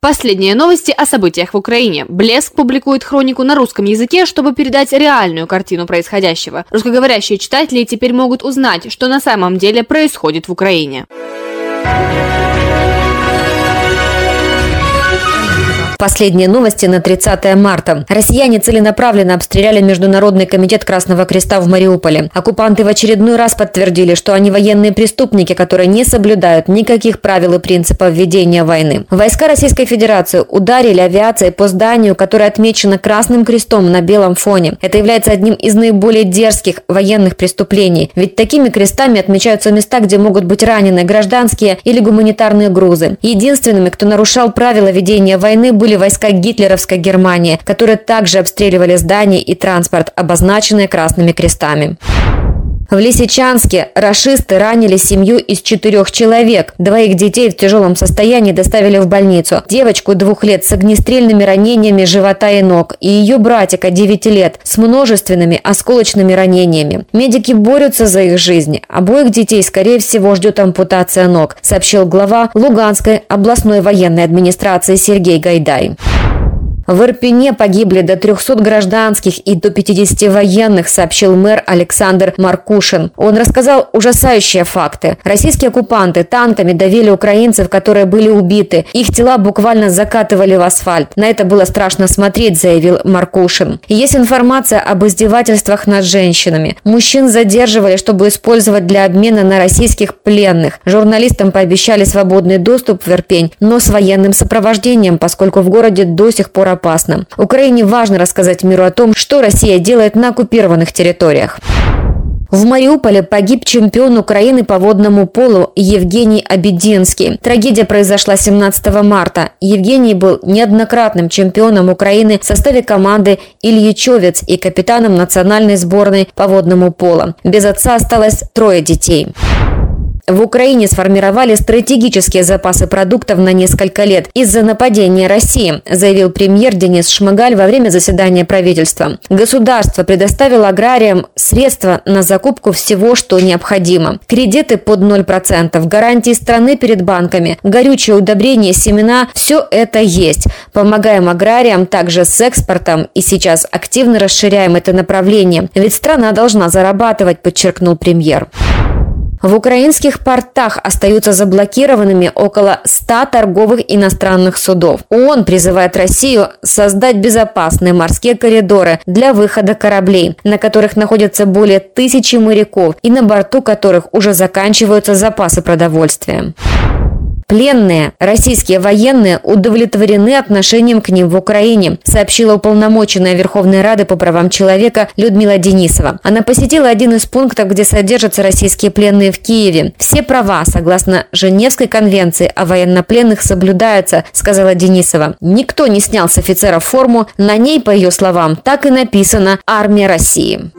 Последние новости о событиях в Украине. Блеск публикует хронику на русском языке, чтобы передать реальную картину происходящего. Русскоговорящие читатели теперь могут узнать, что на самом деле происходит в Украине. Последние новости на 30 марта. Россияне целенаправленно обстреляли Международный комитет Красного Креста в Мариуполе. Оккупанты в очередной раз подтвердили, что они военные преступники, которые не соблюдают никаких правил и принципов ведения войны. Войска Российской Федерации ударили авиацией по зданию, которое отмечено Красным Крестом на белом фоне. Это является одним из наиболее дерзких военных преступлений. Ведь такими крестами отмечаются места, где могут быть ранены гражданские или гуманитарные грузы. Единственными, кто нарушал правила ведения войны, были были войска гитлеровской Германии, которые также обстреливали здания и транспорт, обозначенные красными крестами. В Лисичанске рашисты ранили семью из четырех человек. Двоих детей в тяжелом состоянии доставили в больницу. Девочку двух лет с огнестрельными ранениями живота и ног и ее братика 9 лет с множественными осколочными ранениями. Медики борются за их жизнь. Обоих детей, скорее всего, ждет ампутация ног, сообщил глава Луганской областной военной администрации Сергей Гайдай. В Ирпене погибли до 300 гражданских и до 50 военных, сообщил мэр Александр Маркушин. Он рассказал ужасающие факты. Российские оккупанты танками давили украинцев, которые были убиты. Их тела буквально закатывали в асфальт. На это было страшно смотреть, заявил Маркушин. есть информация об издевательствах над женщинами. Мужчин задерживали, чтобы использовать для обмена на российских пленных. Журналистам пообещали свободный доступ в Ирпень, но с военным сопровождением, поскольку в городе до сих пор опасно. Украине важно рассказать миру о том, что Россия делает на оккупированных территориях. В Мариуполе погиб чемпион Украины по водному полу Евгений Обединский. Трагедия произошла 17 марта. Евгений был неоднократным чемпионом Украины в составе команды Ильичевец и капитаном национальной сборной по водному полу. Без отца осталось трое детей. В Украине сформировали стратегические запасы продуктов на несколько лет из-за нападения России, заявил премьер Денис Шмыгаль во время заседания правительства. Государство предоставило аграриям средства на закупку всего, что необходимо. Кредиты под 0%, гарантии страны перед банками, горючее удобрение, семена – все это есть. Помогаем аграриям также с экспортом и сейчас активно расширяем это направление. Ведь страна должна зарабатывать, подчеркнул премьер. В украинских портах остаются заблокированными около 100 торговых иностранных судов. ООН призывает Россию создать безопасные морские коридоры для выхода кораблей, на которых находятся более тысячи моряков и на борту которых уже заканчиваются запасы продовольствия. Пленные российские военные удовлетворены отношением к ним в Украине, сообщила уполномоченная Верховной Рады по правам человека Людмила Денисова. Она посетила один из пунктов, где содержатся российские пленные в Киеве. Все права, согласно Женевской конвенции о военнопленных, соблюдаются, сказала Денисова. Никто не снял с офицеров форму, на ней, по ее словам, так и написано «Армия России».